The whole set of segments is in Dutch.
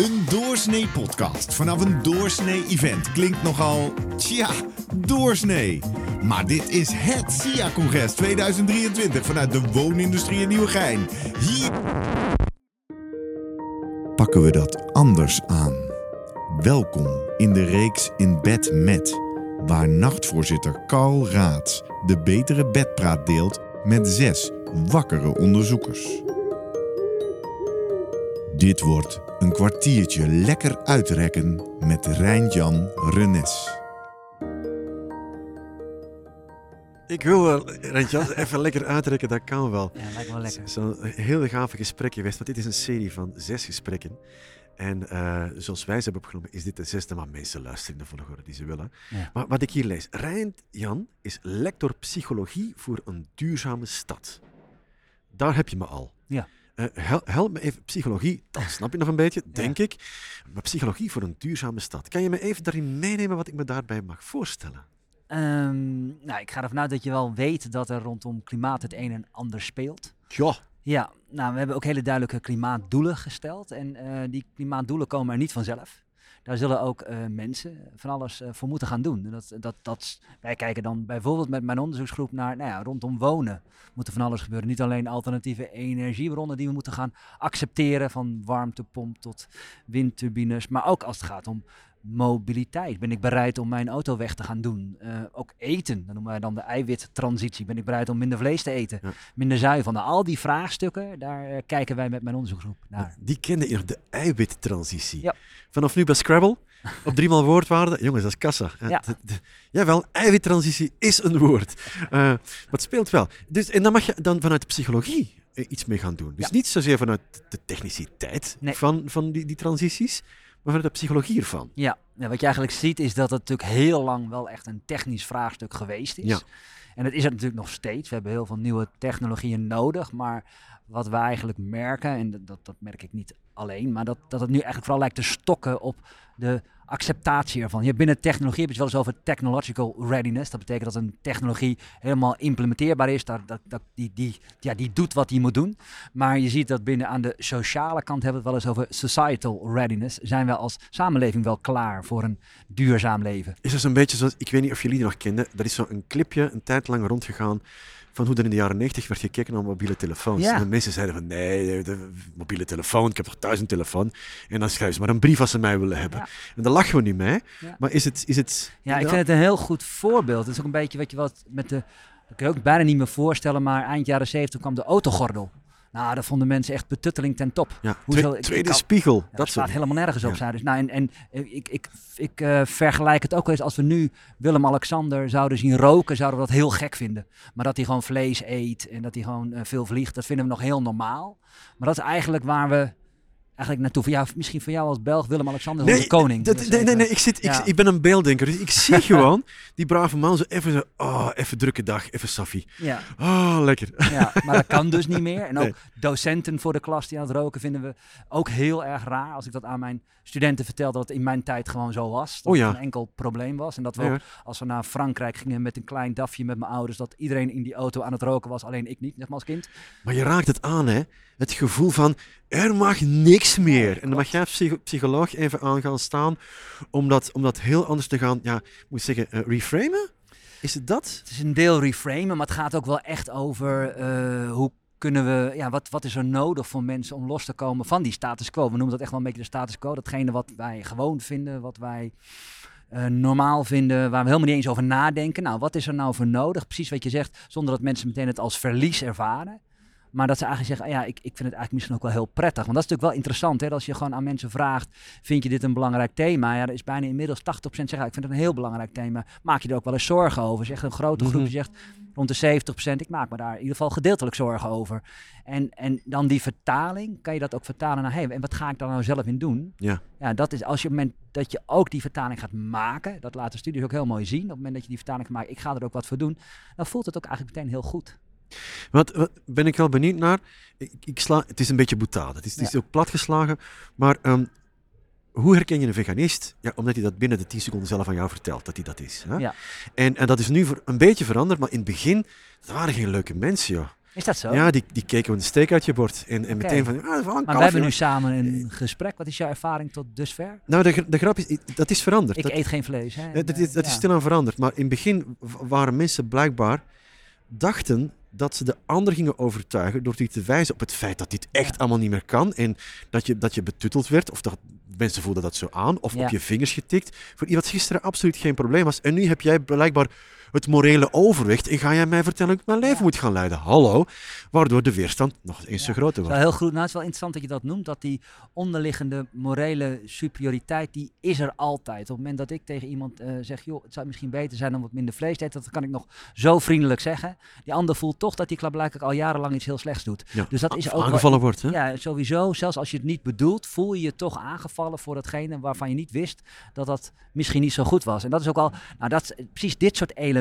Een doorsnee podcast vanaf een doorsnee event klinkt nogal, tja, doorsnee. Maar dit is het SIA-congres 2023 vanuit de woonindustrie in Nieuwegein. Hier pakken we dat anders aan. Welkom in de reeks In Bed Met, waar nachtvoorzitter Carl Raads de betere bedpraat deelt met zes wakkere onderzoekers. Dit wordt een kwartiertje lekker uitrekken met Rijntjan Renes. Ik wil wel, Rentjas, even lekker uitrekken, dat kan wel. Ja, lijkt me wel lekker. Het is een heel gave gesprek geweest, want dit is een serie van zes gesprekken. En eh, zoals wij ze hebben opgenomen, is dit de zesde, maar mensen luisteren in de volgorde die ze willen. Ja. Maar wat ik hier lees, Rijnt Jan is lector psychologie voor een duurzame stad. Daar heb je me al. Ja. Eh, hel- help me even, psychologie, dat snap je nog een beetje, denk ik. Maar psychologie voor een duurzame stad. Kan je me even daarin meenemen wat ik me daarbij mag voorstellen? Ehm, nou, ik ga ervan uit dat je wel weet dat er rondom klimaat het een en ander speelt. Ja. Ja, nou, we hebben ook hele duidelijke klimaatdoelen gesteld. En eh, die klimaatdoelen komen er niet vanzelf. Daar zullen ook eh, mensen van alles eh, voor moeten gaan doen. En Dat, dat, dat, wij kijken dan bijvoorbeeld met mijn onderzoeksgroep naar, nou ja, rondom wonen moet er van alles gebeuren. Niet alleen alternatieve energiebronnen die we moeten gaan accepteren, van warmtepomp tot windturbines, maar ook als het gaat om mobiliteit. Ben ik bereid om mijn auto weg te gaan doen? Eh, ook eten, dat noemen wij dan de eiwittransitie. Ben ik bereid om minder vlees te eten? Ja. Minder zuivel? Nou, al die vraagstukken, daar eh, kijken wij met mijn onderzoeksgroep naar. Die kende je nog, de eiwittransitie. Ja. Vanaf nu bij Scrabble, op driemaal woordwaarde. Jongens, dat is kassa. Ja. De- jawel, eiwittransitie is een woord. Eh, maar het speelt wel. Dus, en dan mag je dan vanuit de psychologie iets mee gaan doen. Dus Ja. niet zozeer vanuit de techniciteit Nee. van, van die, die transities, maar vanuit de psychologie ervan. Ja, ja, wat je eigenlijk ziet is dat het natuurlijk heel lang wel echt een technisch vraagstuk geweest is. Ja. En dat is het natuurlijk nog steeds. We hebben heel veel nieuwe technologieën nodig. Maar wat we eigenlijk merken, en dat- dat, dat merk ik niet alleen, maar dat, dat het nu eigenlijk vooral lijkt te stokken op de acceptatie ervan. Je binnen technologie heb je het wel eens over technological readiness. Dat betekent dat een technologie helemaal implementeerbaar is. Dat, dat, die, die, ja, die doet wat die moet doen. Maar je ziet dat binnen aan de sociale kant hebben we het wel eens over societal readiness. Zijn we als samenleving wel klaar voor een duurzaam leven? Is dat zo'n beetje zoals, ik weet niet of jullie die nog kenden, dat is zo'n clipje een tijd lang rondgegaan van hoe er in de jaren 90 werd gekeken naar mobiele telefoons. Ja. En de mensen zeiden van nee, de, mobiele telefoon, ik heb toch een telefoon. En dan schrijven ze maar een brief als ze mij willen hebben. Ja. En daar lachen we niet mee. Ja. Maar is het... Is het Ja, ik vind het een heel goed voorbeeld. Het is ook een beetje wat je wat met de. Dat kun je ook bijna niet meer voorstellen, maar eind jaren 70 kwam de autogordel. Nou, dat vonden mensen echt betutteling ten top. Ja, Hoezo? twe- Ik- ik tweede spiegel. Ja, dat soort helemaal nergens op. Ja. zeiden ze. Nou, en en ik, ik, ik eh, vergelijk het ook eens als we nu Willem-Alexander zouden zien roken, zouden we dat heel gek vinden. Maar dat hij gewoon vlees eet en dat hij gewoon eh, veel vliegt, dat vinden we nog heel normaal. Maar dat is eigenlijk waar we eigenlijk naartoe. Voor jou, misschien voor jou als Belg, Willem-Alexander, Nee, onze koning. dat- is nee, nee, even- nee, ik, zit, ik, Ja. ik ben een beelddenker, dus ik zie gewoon die brave man zo even zo, oh, even drukke dag, even saffie. Ja, Oh, lekker. ja, maar dat kan dus niet meer. En ook Nee. docenten voor de klas die aan het roken vinden we ook heel erg raar. Als ik dat aan mijn studenten vertel, dat het in mijn tijd gewoon zo was. Dat Oh ja. het een enkel probleem was. En dat we Ja, ook, als we naar Frankrijk gingen met een klein dafje met mijn ouders, dat iedereen in die auto aan het roken was, alleen ik niet, maar als kind. Maar je raakt het aan, hè? Het gevoel van er mag niks meer. En dan mag jij psycholoog even aan gaan staan om dat, om dat heel anders te gaan, ja, ik moet zeggen, eh, reframen? Is het dat? Het is een deel reframen, maar het gaat ook wel echt over eh, hoe kunnen we, ja, wat, wat is er nodig voor mensen om los te komen van die status quo? We noemen dat echt wel een beetje de status quo. Datgene wat wij gewoon vinden, wat wij eh, normaal vinden, waar we helemaal niet eens over nadenken. Nou, wat is er nou voor nodig? Precies wat je zegt, zonder dat mensen meteen het als verlies ervaren. Maar dat ze eigenlijk zeggen, ah ja, ik, ik vind het eigenlijk misschien ook wel heel prettig. Want dat is natuurlijk wel interessant, hè? Als je gewoon aan mensen vraagt, vind je dit een belangrijk thema? Ja, er is bijna inmiddels 80% zeggen, ja, ik vind het een heel belangrijk thema. Maak je er ook wel eens zorgen over? Zegt een grote groep, Mhm. zegt rond de 70%, ik maak me daar in ieder geval gedeeltelijk zorgen over. En, en dan die vertaling, kan je dat ook vertalen naar, hey, en wat ga ik daar nou zelf in doen? Ja. Ja, dat is als je op het moment dat je ook die vertaling gaat maken, dat laten studies ook heel mooi zien, op het moment dat je die vertaling gaat maken, ik ga er ook wat voor doen, dan voelt het ook eigenlijk meteen heel goed. Wat, wat ben ik wel benieuwd naar? Ik, ik sla, het is een beetje boetade. Het is, het is Ja. ook platgeslagen. Maar ehm, hoe herken je een veganist? Ja, omdat hij dat binnen de 10 seconden zelf aan jou vertelt dat hij dat is. Hè? Ja. En, en dat is nu voor, een beetje veranderd, maar in het begin, dat waren geen leuke mensen, joh. Is dat zo? Ja, die, die keken een steek uit je bord. En, en meteen van, ah, is een maar we hebben nu samen een gesprek. Wat is jouw ervaring tot dusver? Nou, de, de grap is, dat is veranderd. Ik dat, eet geen vlees. Hè? dat, is, dat is Ja. stilaan veranderd. Maar in het begin waren mensen blijkbaar dachten dat ze de ander gingen overtuigen door die te wijzen op het feit dat dit echt Ja. allemaal niet meer kan. En dat je, dat je betutteld werd, of dat mensen voelden dat zo aan, of Ja. op je vingers getikt. Voor iets wat gisteren absoluut geen probleem was. En nu heb jij blijkbaar het morele overwicht en ga jij mij vertellen dat ik mijn leven moet gaan leiden. Hallo. Waardoor de weerstand nog eens Ja. groter Het is wordt. wel heel goed. Nou, het is wel interessant dat je dat noemt. Dat die onderliggende morele superioriteit, die is er altijd. Op het moment dat ik tegen iemand eh, zeg, joh, het zou misschien beter zijn om wat minder vlees te eten, dat kan ik nog zo vriendelijk zeggen. Die ander voelt toch dat hij blijkbaar al jarenlang iets heel slechts doet. Ja. Dus dat is ook wel- aangevallen wordt. Hè? Ja, sowieso. Zelfs als je het niet bedoelt, voel je je toch aangevallen voor datgene waarvan je niet wist dat dat misschien niet zo goed was. En dat is ook al, nou dat is precies dit soort elementen,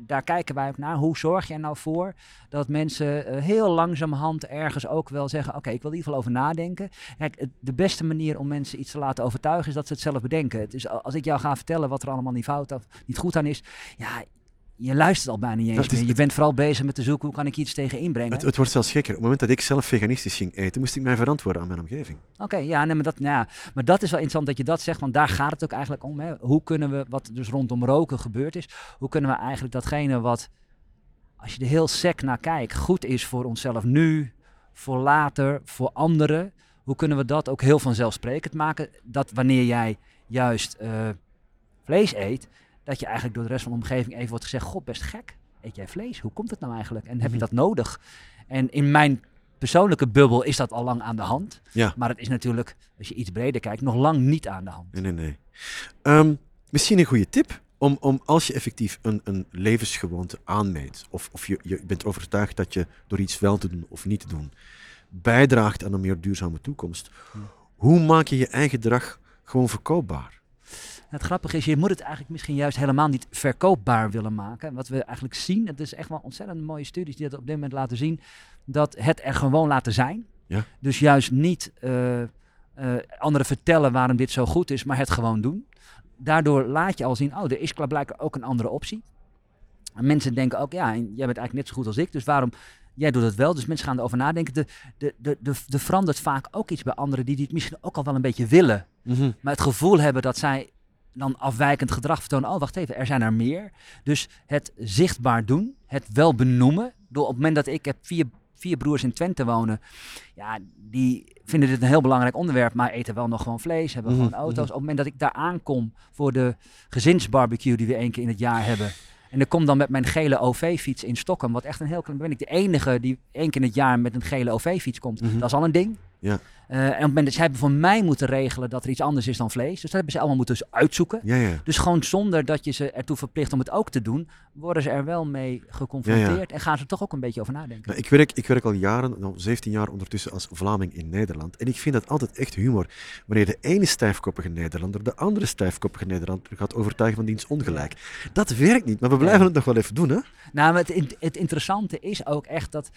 daar kijken wij ook naar. Hoe zorg je nou voor dat mensen eh, heel langzamerhand ergens ook wel zeggen, oké, ik wil in ieder geval over nadenken. Kijk, de beste manier om mensen iets te laten overtuigen is dat ze het zelf bedenken. Is, als ik jou ga vertellen wat er allemaal niet fout of niet goed aan is, ja, je luistert al bijna niet eens meer. Je bent vooral bezig met te zoeken, hoe kan ik iets tegen inbrengen. Het, het wordt zelfs gekker. Op het moment dat ik zelf veganistisch ging eten, moest ik mij verantwoorden aan mijn omgeving. Oké, ja, nee, maar, dat, nou ja, maar dat is wel interessant dat je dat zegt, want daar gaat het ook eigenlijk om. Hè. Hoe kunnen we, wat dus rondom roken gebeurd is, hoe kunnen we eigenlijk datgene wat, als je er heel sec naar kijkt, goed is voor onszelf nu, voor later, voor anderen, hoe kunnen we dat ook heel vanzelfsprekend maken? Dat wanneer jij juist eh, vlees eet, dat je eigenlijk door de rest van de omgeving even wordt gezegd, god, best gek, eet jij vlees? Hoe komt het nou eigenlijk? En heb je Mhm. dat nodig? En in mijn persoonlijke bubbel is dat al lang aan de hand. Ja. Maar het is natuurlijk, als je iets breder kijkt, nog lang niet aan de hand. Nee, nee, nee. Ehm, misschien een goede tip om, om als je effectief een, een levensgewoonte aanmeet, of, of je, je bent overtuigd dat je door iets wel te doen of niet te doen, bijdraagt aan een meer duurzame toekomst. Hm. Hoe maak je je eigen gedrag gewoon verkoopbaar? Het grappige is, je moet het eigenlijk misschien juist helemaal niet verkoopbaar willen maken. Wat we eigenlijk zien, het is echt wel ontzettend mooie studies die dat op dit moment laten zien, dat het er gewoon laten zijn. Ja. Dus juist niet eh, eh, anderen vertellen waarom dit zo goed is, maar het gewoon doen. Daardoor laat je al zien, oh, er is blijkbaar ook een andere optie. En mensen denken ook, ja, jij bent eigenlijk net zo goed als ik, dus waarom... Jij doet het wel, dus mensen gaan erover nadenken. De, de, de, de, er verandert vaak ook iets bij anderen die dit misschien ook al wel een beetje willen. Maar het gevoel hebben dat zij dan afwijkend gedrag vertonen. Oh, wacht even, er zijn er meer. Dus het zichtbaar doen, het wel benoemen. Door op het moment dat ik heb vier, vier broers in Twente wonen. Ja, die vinden dit een heel belangrijk onderwerp, maar eten wel nog gewoon vlees, hebben Mhm, gewoon auto's. mhm. Op het moment dat ik daar aankom voor de gezinsbarbecue die we één keer in het jaar hebben. En ik kom dan met mijn gele OV-fiets in Stockholm, wat echt een heel klein... Ben ik de enige die één keer in het jaar met een gele OV-fiets komt. Mhm. Dat is al een ding. Ja. Eh, en op het moment dat zij hebben voor mij moeten regelen dat er iets anders is dan vlees. Dus dat hebben ze allemaal moeten uitzoeken. Ja, ja. Dus gewoon zonder dat je ze ertoe verplicht om het ook te doen, worden ze er wel mee geconfronteerd en gaan ze er toch ook een beetje over nadenken. Nou, ik, werk, ik werk al jaren, nou, 17 jaar ondertussen als Vlaming in Nederland. En ik vind dat altijd echt humor. Wanneer de ene stijfkoppige Nederlander de andere stijfkoppige Nederlander gaat overtuigen van diens ongelijk. Dat werkt niet, maar we blijven het nog wel even doen, hè? Nou, maar het, het interessante is ook echt dat.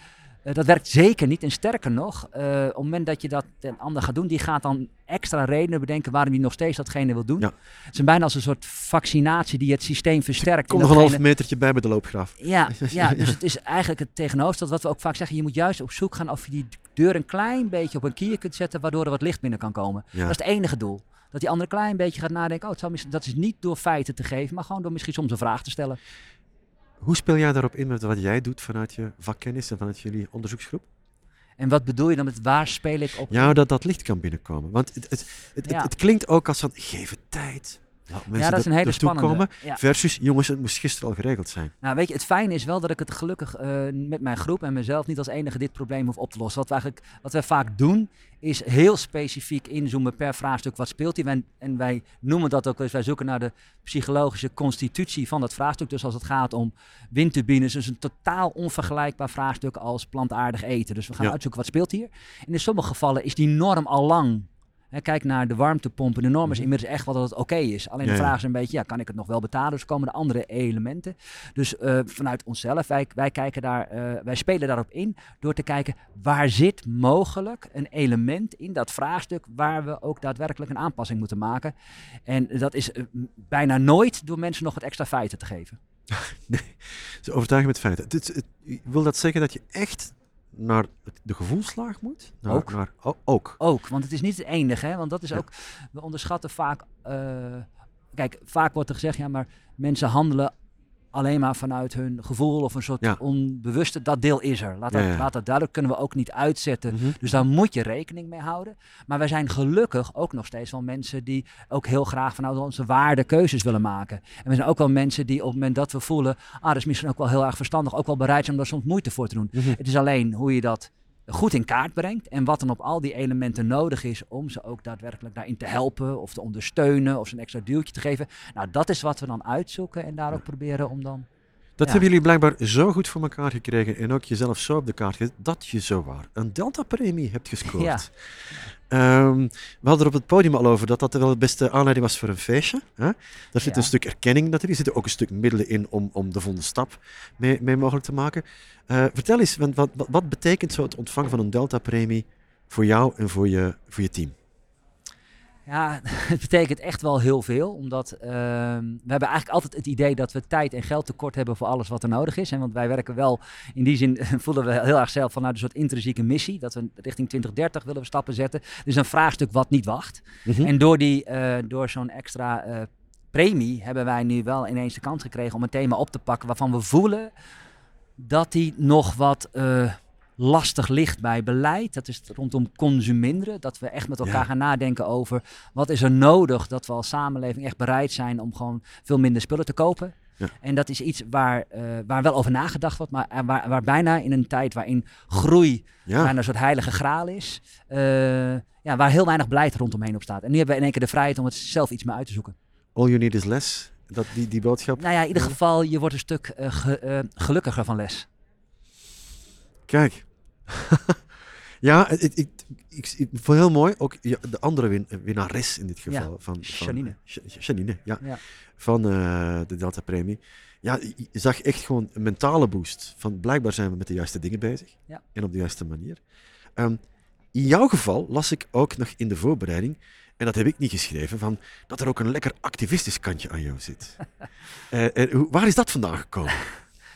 Eh, dat werkt zeker niet. En sterker nog, eh, op het moment dat je dat een ander gaat doen, die gaat dan extra redenen bedenken waarom hij nog steeds datgene wil doen. Ja. Het is bijna als een soort vaccinatie die het systeem versterkt. Kom en nog een half metertje bij bij de loopgraaf. Ja, ja, dus het is eigenlijk het tegenovergestelde wat we ook vaak zeggen. Je moet juist op zoek gaan of je die deur een klein beetje op een kier kunt zetten, waardoor er wat licht binnen kan komen. Ja. Dat is het enige doel. Dat die ander een klein beetje gaat nadenken. Oh, het zou misschien, dat is niet door feiten te geven, maar gewoon door misschien soms een vraag te stellen. Hoe speel jij daarop in met wat jij doet vanuit je vakkennis en vanuit jullie onderzoeksgroep? En wat bedoel je dan met waar speel ik op? Ja, dat dat licht kan binnenkomen. Want het, het, het, Ja. het, het klinkt ook als van, geef het tijd. Mensen ja, dat is een hele spannende. komen. Ja. Versus, jongens, het moest gisteren al geregeld zijn. Nou, weet je, het fijne is wel dat ik het gelukkig eh, met mijn groep en mezelf niet als enige dit probleem hoef op te lossen. Wat we eigenlijk, wat wij vaak doen, is heel specifiek inzoomen per vraagstuk. Wat speelt hier? En, en wij noemen dat ook, eens, wij zoeken naar de psychologische constitutie van dat vraagstuk. Dus als het gaat om windturbines, dus een totaal onvergelijkbaar vraagstuk als plantaardig eten. Dus we gaan Ja. uitzoeken wat speelt hier. En in sommige gevallen is die norm al lang. Hè, kijk naar de warmtepomp. En de norm is Mhm. inmiddels echt wel dat het oké is. Alleen de vraag is een beetje, ja, kan ik het nog wel betalen? Dus komen de andere elementen. Dus eh, vanuit onszelf, wij, wij, kijken daar, eh, wij spelen daarop in door te kijken waar zit mogelijk een element in dat vraagstuk waar we ook daadwerkelijk een aanpassing moeten maken. En dat is eh, bijna nooit door mensen nog wat extra feiten te geven. Ze overtuigen met feiten. Het- wil dat zeggen dat je echt naar de gevoelslaag moet? Naar, Ook. Naar, o- ook. Ook, want het is niet het enige. Hè? Want dat is Ja. ook, we onderschatten vaak. eh, kijk, vaak wordt er gezegd, ja, maar mensen handelen alleen maar vanuit hun gevoel of een soort Ja. onbewuste. Dat deel is er. Laat, dat, ja. laat dat duidelijk. Kunnen we ook niet uitzetten. Mhm. Dus daar moet je rekening mee houden. Maar wij zijn gelukkig ook nog steeds wel mensen die ook heel graag vanuit onze waarden keuzes willen maken. En we zijn ook wel mensen die op het moment dat we voelen, ah, dat is misschien ook wel heel erg verstandig, ook wel bereid zijn om daar soms moeite voor te doen. Mhm. Het is alleen hoe je dat goed in kaart brengt en wat dan op al die elementen nodig is om ze ook daadwerkelijk daarin te helpen of te ondersteunen of ze een extra duwtje te geven. Nou, dat is wat we dan uitzoeken en daar ook proberen om dan. Dat Ja. hebben jullie blijkbaar zo goed voor elkaar gekregen en ook jezelf zo op de kaart gezet dat je zowaar een Delta-premie hebt gescoord. Ja. Ehm, we hadden er op het podium al over dat dat wel de beste aanleiding was voor een feestje. Hè? Daar zit Ja. een stuk erkenning natuurlijk, er zitten ook een stuk middelen in om, om de volgende stap mee, mee mogelijk te maken. Eh, vertel eens, wat, wat, wat betekent zo het ontvangen van een Delta-premie voor jou en voor je, voor je team? Ja, het betekent echt wel heel veel. Omdat ehm, we hebben eigenlijk altijd het idee dat we tijd en geld tekort hebben voor alles wat er nodig is. En want wij werken wel, in die zin voelen we heel erg zelf vanuit een soort intrinsieke missie. Dat we richting 2030 willen we stappen zetten. Dus een vraagstuk wat niet wacht. Mhm. En door, die, eh, door zo'n extra eh, premie hebben wij nu wel ineens de kans gekregen om een thema op te pakken waarvan we voelen dat die nog wat eh, lastig ligt bij beleid. Dat is rondom consuminderen. Dat we echt met elkaar Ja. gaan nadenken over wat is er nodig dat we als samenleving echt bereid zijn om gewoon veel minder spullen te kopen. Ja. En dat is iets waar, eh, waar wel over nagedacht wordt, maar waar, waar bijna in een tijd waarin groei Ja, bijna een soort heilige graal is. eh, ja, waar heel weinig beleid rondomheen op staat. En nu hebben we in één keer de vrijheid om het zelf iets meer uit te zoeken. all you need is less. Dat, die, die boodschap. Nou ja, in ieder geval, je wordt een stuk ge- eh, gelukkiger van les. Kijk. ja, ik, ik, ik vond heel mooi. Ook ja, de andere win, winnares in dit geval. Van, van, Janine. Sh- Janine, ja. Ja. Van eh, de Delta Premie. Ja, je zag echt gewoon een mentale boost. Van blijkbaar zijn we met de juiste dingen bezig. Ja. En op de juiste manier. Ehm, in jouw geval las ik ook nog in de voorbereiding, en dat heb ik niet geschreven, van dat er ook een lekker activistisch kantje aan jou zit. Eh, en hoe- waar is dat vandaan gekomen?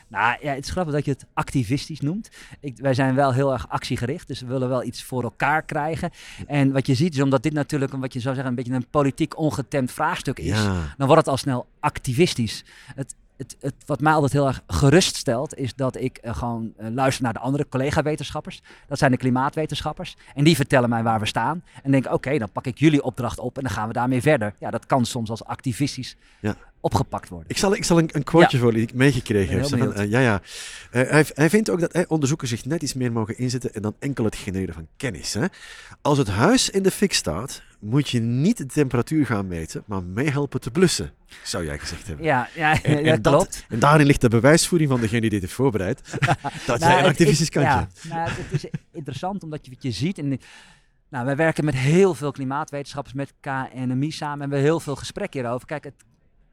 Nou ja, het is grappig dat je het activistisch noemt. Ik, wij zijn wel heel erg actiegericht, dus we willen wel iets voor elkaar krijgen. En wat je ziet is, omdat dit natuurlijk een, wat je zou zeggen, een beetje een politiek ongetemd vraagstuk is, Ja, dan wordt het al snel activistisch. Het, het, het, wat mij altijd heel erg geruststelt, is dat ik eh, gewoon eh, luister naar de andere collega-wetenschappers. Dat zijn de klimaatwetenschappers. En die vertellen mij waar we staan. En denk, oké, dan pak ik jullie opdracht op en dan gaan we daarmee verder. Ja, dat kan soms als activistisch Ja. opgepakt worden. Ik zal, ik zal een, een quoteje voor die ik meegekregen heb. van, eh, ja, ja. Hij, hij vindt ook dat onderzoekers zich net iets meer mogen inzetten en dan enkel het genereren van kennis. Hè. Als het huis in de fik staat, moet je niet de temperatuur gaan meten, maar meehelpen te blussen, zou jij gezegd hebben. Ja, ja, En, dat en klopt. en daarin ligt de bewijsvoering van degene die dit heeft voorbereid. dat jij Nou, een het activistisch is- kantje ja, hebt. nou, het is interessant omdat je wat je ziet. En, nou, wij werken met heel veel klimaatwetenschappers, met KNMI samen. En we hebben heel veel gesprekken hierover. Kijk, het,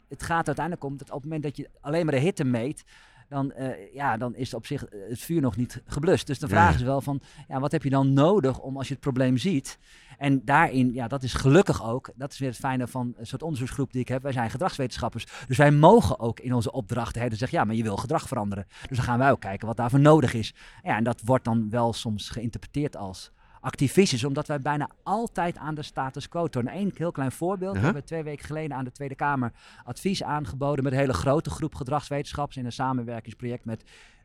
het gaat uiteindelijk om dat op het moment dat je alleen maar de hitte meet. Dan, eh, ja, dan is op zich eh, het vuur nog niet geblust. Dus de vraag is wel van, ja, wat heb je dan nodig om als je het probleem ziet? En daarin, ja, dat is gelukkig ook, dat is weer het fijne van een soort onderzoeksgroep die ik heb. Wij zijn gedragswetenschappers. Dus wij mogen ook in onze opdrachten hè, dus zeggen, ja, maar je wil gedrag veranderen. Dus dan gaan wij ook kijken wat daarvoor nodig is. Ja, en dat wordt dan wel soms geïnterpreteerd als activistisch, omdat wij bijna altijd aan de status quo tornen. Eén heel klein voorbeeld. We hebben twee weken geleden aan de Tweede Kamer advies aangeboden met een hele grote groep gedragswetenschappers in een samenwerkingsproject met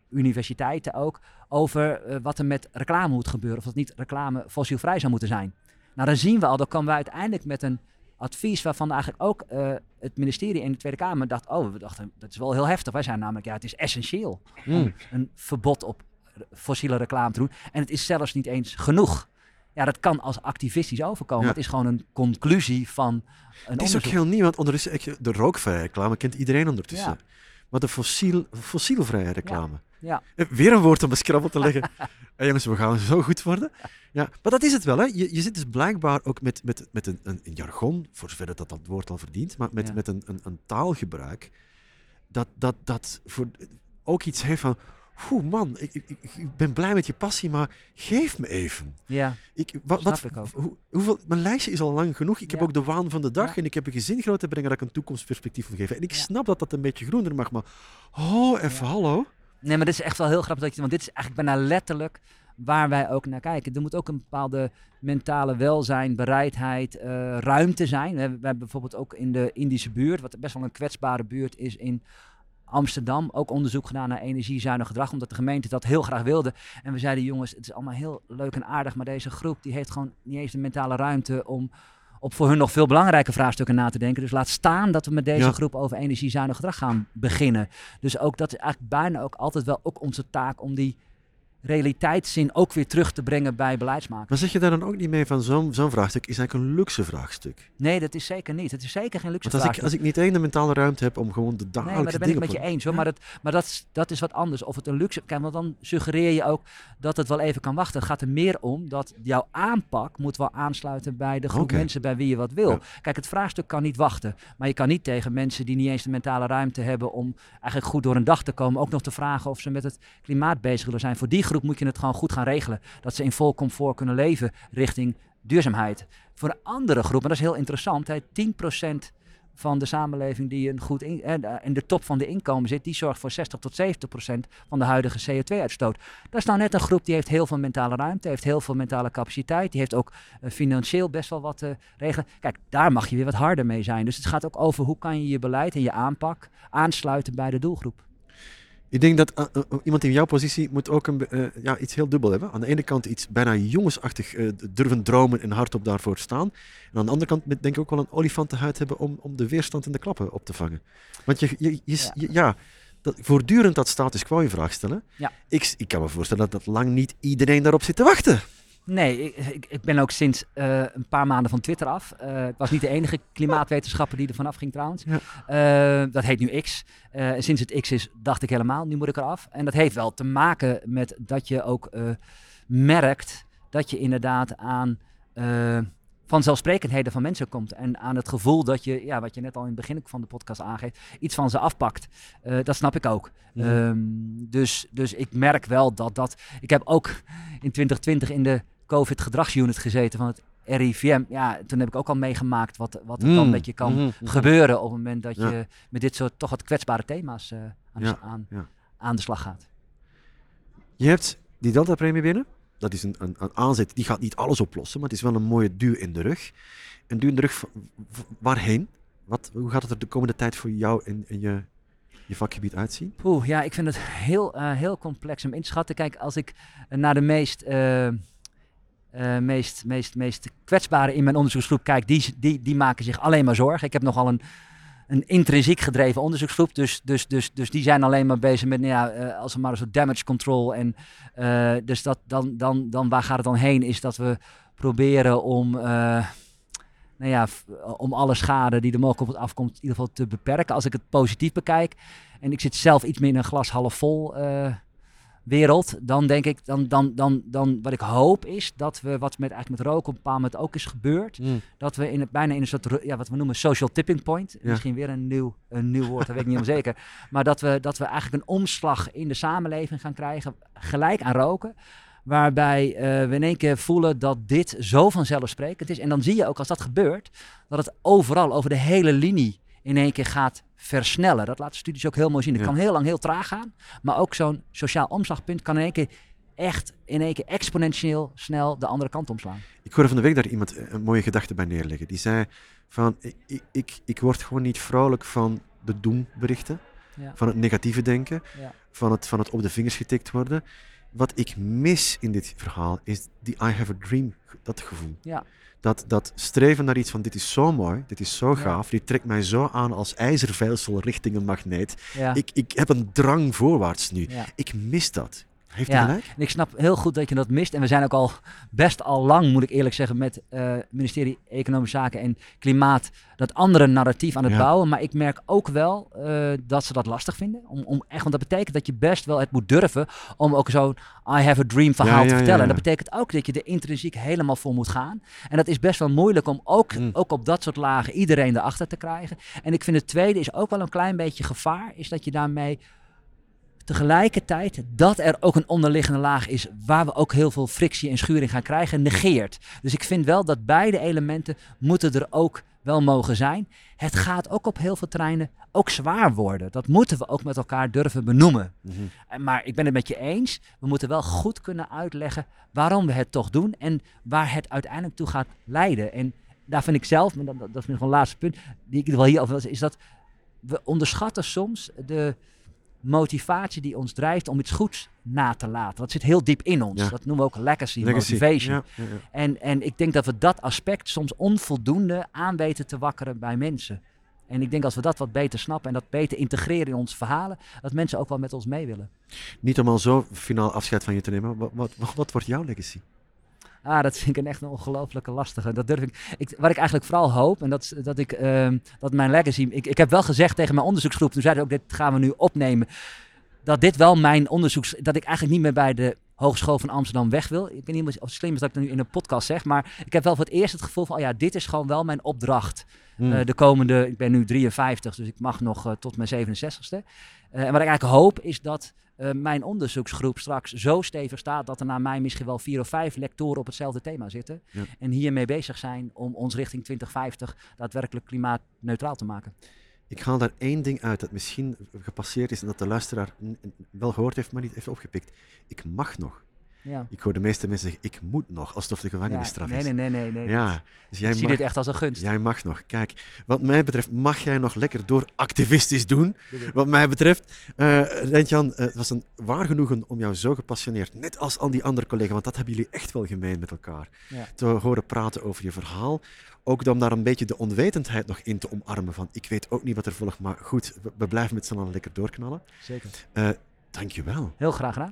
universiteiten ook, over eh, wat er met reclame moet gebeuren. Of dat niet reclame fossielvrij zou moeten zijn. Nou, dan zien we al, dan komen we uiteindelijk met een advies waarvan eigenlijk ook eh, het ministerie in de Tweede Kamer dacht, oh, we dachten, dat is wel heel heftig. Wij zijn namelijk, ja, het is essentieel Mm. een verbod op fossiele reclame te doen. En het is zelfs niet eens genoeg. Ja, dat kan als activistisch overkomen. Ja. Het is gewoon een conclusie van een Het is ook heel nieuw, want ondertussen, de rookvrije reclame kent iedereen ondertussen. Ja. Maar de fossiel, fossielvrije reclame. Ja. Eh, Weer een woord om een scrabbel te leggen. Eh, jongens, we gaan zo goed worden. Ja, maar dat is het wel. Hè. Je, je zit dus blijkbaar ook met, met, met een, een, een jargon, voor zover dat dat woord al verdient, maar met, met een, een, een taalgebruik dat, dat, dat voor, ook iets heeft van Oeh, man, ik, ik, ben blij met je passie, maar geef me even. Ja, Ik, wat, ik hoe- hoeveel, mijn lijstje is al lang genoeg. Ik heb ook de waan van de dag Ja. en ik heb een gezin groot te brengen dat ik een toekomstperspectief wil geven. En ik Ja. snap dat dat een beetje groener mag, maar oh, even hallo. Nee, maar dit is echt wel heel grappig. Dat je, want dit is eigenlijk bijna letterlijk waar wij ook naar kijken. Er moet ook een bepaalde mentale welzijn, bereidheid, eh, ruimte zijn. We hebben, we hebben bijvoorbeeld ook in de Indische buurt, wat best wel een kwetsbare buurt is in Amsterdam, ook onderzoek gedaan naar energiezuinig gedrag, omdat de gemeente dat heel graag wilde. En we zeiden, jongens, het is allemaal heel leuk en aardig, maar deze groep die heeft gewoon niet eens de mentale ruimte om op voor hun nog veel belangrijke vraagstukken na te denken. Dus laat staan dat we met deze Ja. groep over energiezuinig gedrag gaan beginnen. Dus ook dat is eigenlijk bijna ook altijd wel ook onze taak om die realiteitszin ook weer terug te brengen bij beleidsmakers. Maar zeg je daar dan ook niet mee van zo'n zo'n vraagstuk is eigenlijk een luxe vraagstuk? Nee, dat is zeker niet. Het is zeker geen luxe Want als ik, vraag. als ik niet één de mentale ruimte heb om gewoon de Nee, dagelijkse maar daar ben ik dingen... met je eens hoor. Maar, dat, maar dat, is- dat is wat anders. Of het een luxe... Kijk, want dan suggereer je ook dat het wel even kan wachten. Het gaat er meer om dat jouw aanpak moet wel aansluiten bij de groep mensen bij wie je wat wil. Ja. Kijk, het vraagstuk kan niet wachten. Maar je kan niet tegen mensen die niet eens de mentale ruimte hebben om eigenlijk goed door een dag te komen, ook nog te vragen of ze met het klimaat bezig willen zijn. Voor die groep moet je het gewoon goed gaan regelen. Dat ze in vol comfort kunnen leven richting duurzaamheid. Voor een andere groep, en dat is heel interessant, hè, 10% van de samenleving die een goed in, eh, in de top van de inkomen zit, die zorgt voor 60 tot 70 procent van de huidige CO2-uitstoot. Dat is nou net een groep die heeft heel veel mentale ruimte, heeft heel veel mentale capaciteit, die heeft ook eh, financieel best wel wat te regelen. Kijk, daar mag je weer wat harder mee zijn. Dus het gaat ook over hoe kan je je beleid en je aanpak aansluiten bij de doelgroep. Ik denk dat eh, eh, iemand in jouw positie moet ook een, eh, ja, iets heel dubbel hebben. Aan de ene kant iets bijna jongensachtig eh, durven dromen en hardop daarvoor staan. En aan de andere kant denk ik ook wel een olifantenhuid hebben om, om de weerstand en de klappen op te vangen. Want je, je, je- Ja. je- ja, dat, voortdurend dat status quo in vraag stellen. Ja. Ik, ik kan me voorstellen dat, dat lang niet iedereen daarop zit te wachten. Nee, ik, ik, ben ook sinds eh, een paar maanden van Twitter af. Eh, ik was niet de enige klimaatwetenschapper die er vanaf ging trouwens. Ja. Eh, dat heet nu X. En sinds het X is, dacht ik helemaal, nu moet ik eraf. En dat heeft wel te maken met dat je ook merkt dat je inderdaad aan vanzelfsprekendheden van mensen komt. En aan het gevoel dat je, ja, wat je net al in het begin van de podcast aangeeft, iets van ze afpakt. Eh, dat snap ik ook. Mhm. Ehm, dus, dus ik merk wel dat dat... Ik heb ook in 2020 in de COVID-gedragsunit gezeten van het RIVM. Ja, toen heb ik ook al meegemaakt wat, wat er dan Mm, met je kan mhm, mhm. gebeuren op het moment dat Ja. je met dit soort toch wat kwetsbare thema's eh, aan, de- Ja, aan, ja. aan de slag gaat. Je hebt die Delta-premie binnen. Dat is een, een, een aanzet, die gaat niet alles oplossen, maar het is wel een mooie duw in de rug. Een duw in de rug waarheen? Wat, hoe gaat het er de komende tijd voor jou en, je, je vakgebied uitzien? Poeh, ja, ik vind het heel, eh, heel complex om in te schatten. Kijk, als ik eh, naar de meest, eh, meest, meest, meest kwetsbaren in mijn onderzoeksgroep kijk, die, die, die maken zich alleen maar zorgen. Ik heb nogal een, een intrinsiek gedreven onderzoeksgroep, dus, dus, dus, dus die zijn alleen maar bezig met, nou ja, eh, als we maar een soort damage control. En eh, dus dat, dan, dan, dan, waar gaat het dan heen, is dat we proberen om... eh, nou ja, om alle schade die er mogelijk op het afkomt, in ieder geval te beperken. Als ik het positief bekijk, en ik zit zelf iets meer in een glas half vol wereld, dan denk ik, dan, dan, dan, dan wat ik hoop is dat we, wat met, eigenlijk met roken op een bepaald moment ook is gebeurd, dat we in het, bijna in een soort, ja, wat we noemen social tipping point, Ja. misschien weer een nieuw, een nieuw woord, dat weet ik niet helemaal zeker, maar dat we, dat we eigenlijk een omslag in de samenleving gaan krijgen, gelijk aan roken, waarbij eh, we in één keer voelen dat dit zo vanzelfsprekend is. En dan zie je ook als dat gebeurt, dat het overal, over de hele linie, in één keer gaat versnellen. Dat laten studies ook heel mooi zien. Het Ja. kan heel lang heel traag gaan, maar ook zo'n sociaal omslagpunt kan in één keer echt in één keer exponentieel snel de andere kant omslaan. Ik hoorde van de week daar iemand eh, een mooie gedachte bij neerleggen. Die zei van, ik, ik- ik, ik word gewoon niet vrolijk van de doemberichten, Ja. van het negatieve denken, Ja. van, het, van het op de vingers getikt worden. Wat ik mis in dit verhaal is die I have a dream, dat gevoel. Ja. Dat, dat streven naar iets van dit is zo mooi, dit is zo Ja. gaaf, dit trekt mij zo aan als ijzerveilsel richting een magneet. Ja. Ik, ik heb een drang voorwaarts nu. Ik mis dat. Heeft Ja. hij gelijk? En ik snap heel goed dat je dat mist. En we zijn ook al best al lang, moet ik eerlijk zeggen, met eh ministerie Economische Zaken en Klimaat dat andere narratief aan het Ja. bouwen. Maar ik merk ook wel eh, dat ze dat lastig vinden. Om, om echt, want dat betekent dat je best wel het moet durven om ook zo'n I have a dream verhaal Ja, te ja, vertellen. ja, En ja. dat betekent ook dat je er intrinsiek helemaal voor moet gaan. En dat is best wel moeilijk om ook, Mm. ook op dat soort lagen iedereen erachter te krijgen. En ik vind het tweede is ook wel een klein beetje gevaar, is dat je daarmee tegelijkertijd dat er ook een onderliggende laag is waar we ook heel veel frictie en schuring gaan krijgen, negeert. Dus ik vind wel dat beide elementen moeten er ook wel mogen zijn. Het gaat ook op heel veel terreinen ook zwaar worden. Dat moeten we ook met elkaar durven benoemen. Mhm. Maar ik ben het met je eens. We moeten wel goed kunnen uitleggen waarom we het toch doen en waar het uiteindelijk toe gaat leiden. En daar vind ik zelf, maar dat, dat is nog een laatste punt, die ik wel hier over wil, is dat we onderschatten soms de motivatie die ons drijft om iets goeds na te laten. Dat zit heel diep in ons. Ja. Dat noemen we ook legacy, Legacy. motivation. Ja, ja, ja. En, en ik denk dat we dat aspect soms onvoldoende aan weten te wakkeren bij mensen. En ik denk als we dat wat beter snappen en dat beter integreren in onze verhalen, dat mensen ook wel met ons mee willen. Niet om al zo finaal afscheid van je te nemen. Wat, wat, wat wordt jouw legacy? Ah, dat vind ik een echt een ongelooflijke lastige. Dat durf ik, ik. Wat ik eigenlijk vooral hoop, en dat, is dat ik ehm, dat mijn legacy. Ik, ik heb wel gezegd tegen mijn onderzoeksgroep, toen zeiden ze ook, dit gaan we nu opnemen. Dat dit wel mijn onderzoeks. Dat ik eigenlijk niet meer bij de Hogeschool van Amsterdam weg wil. Ik weet niet of het slim is dat ik dat nu in een podcast zeg. Maar ik heb wel voor het eerst het gevoel van, oh ja, dit is gewoon wel mijn opdracht. Hmm. Eh, de komende, ik ben nu 53, dus ik mag nog eh, tot mijn 67ste. Eh, en wat ik eigenlijk hoop is dat eh, mijn onderzoeksgroep straks zo stevig staat dat er na mij misschien wel vier of vijf lectoren op hetzelfde thema zitten. Ja. En hiermee bezig zijn om ons richting 2050 daadwerkelijk klimaatneutraal te maken. Ik haal daar één ding uit dat misschien gepasseerd is en dat de luisteraar wel gehoord heeft, maar niet heeft opgepikt. Ik mag nog. Ja. Ik hoor de meeste mensen zeggen, ik moet nog, alsof de gevangenisstraf nee, is. nee, nee, nee, nee. Ja, dus jij ik zie mag, dit echt als een gunst. jij mag nog. Kijk, wat mij betreft mag jij nog lekker door activistisch doen. Wat mij betreft, eh Rentjan, eh, het was een waar genoegen om jou zo gepassioneerd, net als al die andere collega's, want dat hebben jullie echt wel gemeen met elkaar, Ja. te horen praten over je verhaal. Ook om daar een beetje de onwetendheid nog in te omarmen van, ik weet ook niet wat er volgt, maar goed, we, we blijven met z'n allen lekker doorknallen. Zeker. Eh dankjewel. Heel graag gedaan.